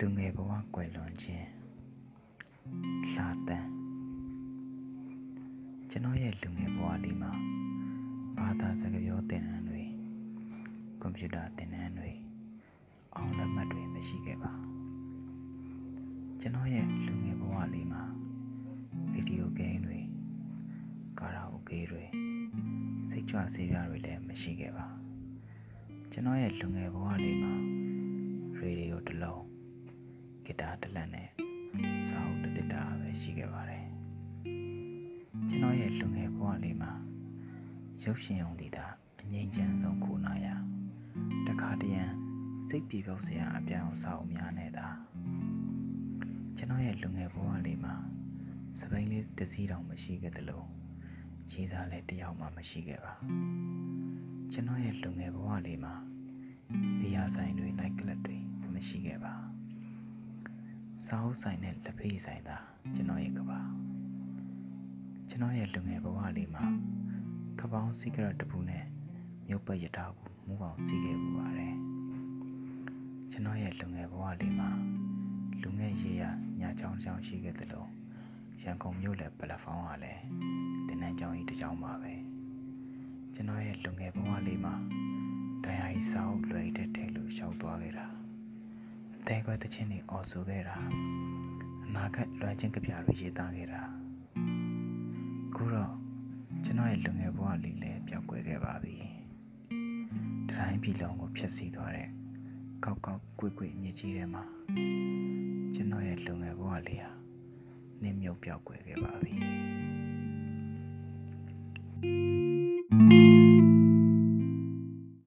လူငယ်ဘဝကွယ်လွန်ခြင်းလှတန်းကျွန်တော်ရဲ့လူငယ်ဘဝလေးမှာဘာသာစကားပြောသင်တန်းတွေကွန်ပျူတာသင်တန်းတွေအောင်လက်မှတ်တွေမရှိခဲ့ပါကျွန်တော်ရဲ့လူငယ်ဘဝလေးမှာဗီဒီယိုဂိမ်းတွေကာရာအိုကေတွေစိတ်ကြွဆေးပြားတွေလည်းမရှိခဲ့ပါကျွန်တော်ရဲ့လူငယ်ဘဝလေးမှာရေဒီယိုတစ်လုံး ဂီတာတစ်လက်နဲ့စာအုပ်တစ်တစ်တာပဲရှိခဲ့ပါတယ်ကျွန်တော်ရဲ့လူငယ်ဘဝလေးမှာရုပ်ရှင်အောင်တည်တာအငြိမ့်ချမ်းဆုံးခုနာရတခါတရံစိတ်ပြေပြောက်စရာအပြောင်းစာအုပ်များနေတာကျွန်တော်ရဲ့လူငယ်ဘဝလေးမှာစပိန်လေးတစ်စီးတောင်မရှိခဲ့သလိုကြီးစားလည်းတစ်ယောက်မှမရှိခဲ့ပါကျွန်တော်ရဲ့လူငယ်ဘဝလေးမှာဘီယာဆိုင်တွေနိုက်ကလပ်တွေမရှိခဲ့ပါ စာအုပ်ဆိုင်နဲ့လက်ဖေးဆိုင်သာကျွန်တော်ရဲ့ကဘာကျွန်တော်ရဲ့လူငယ်ဘဝလေးမှာကပောင်းစီကရက်တစ်ပူနဲ့မြုပ်ပတ်ရထားကိုမူအောင်စီးခဲ့ပူပါတယ်ကျွန်တော်ရဲ့လူငယ်ဘဝလေးမှာလူငယ်ရေးရညာချောင်းချောင်းရှိခဲ့သလိုရန်ကုန်မြို့လယ်ပလက်ဖောင်းကလည်းတင်နန်းကျောင်းကြီးတစ်ကျောင်းပါပဲကျွန်တော်ရဲ့လူငယ်ဘဝလေးမှာတရားကြီးစာအုပ်လွယ်တဲ့ထဲလို့ရှောက်သွားခဲ့တာ တဲခွဲတခြင်းတွေအော်ဆိုခဲ့တာအနာဂတ်လွမ်းချင်းကြပြတွေရေးသားခဲ့တာအခုတော့ကျွန်တော်ရဲ့လူငယ်ဘဝလေးလည်းပျောက်ကွယ်ခဲ့ပါပြီတတိုင်းပြည်လုံးကိုဖျက်ဆီးသွားတဲ့ကောက်ကောက်ကွေ့ကွေ့မြစ်ကြီးထဲမှာကျွန်တော်ရဲ့လူငယ်ဘဝလေးဟာနင်းမြုပ်ပျောက်ကွယ်ခဲ့ပါပြီ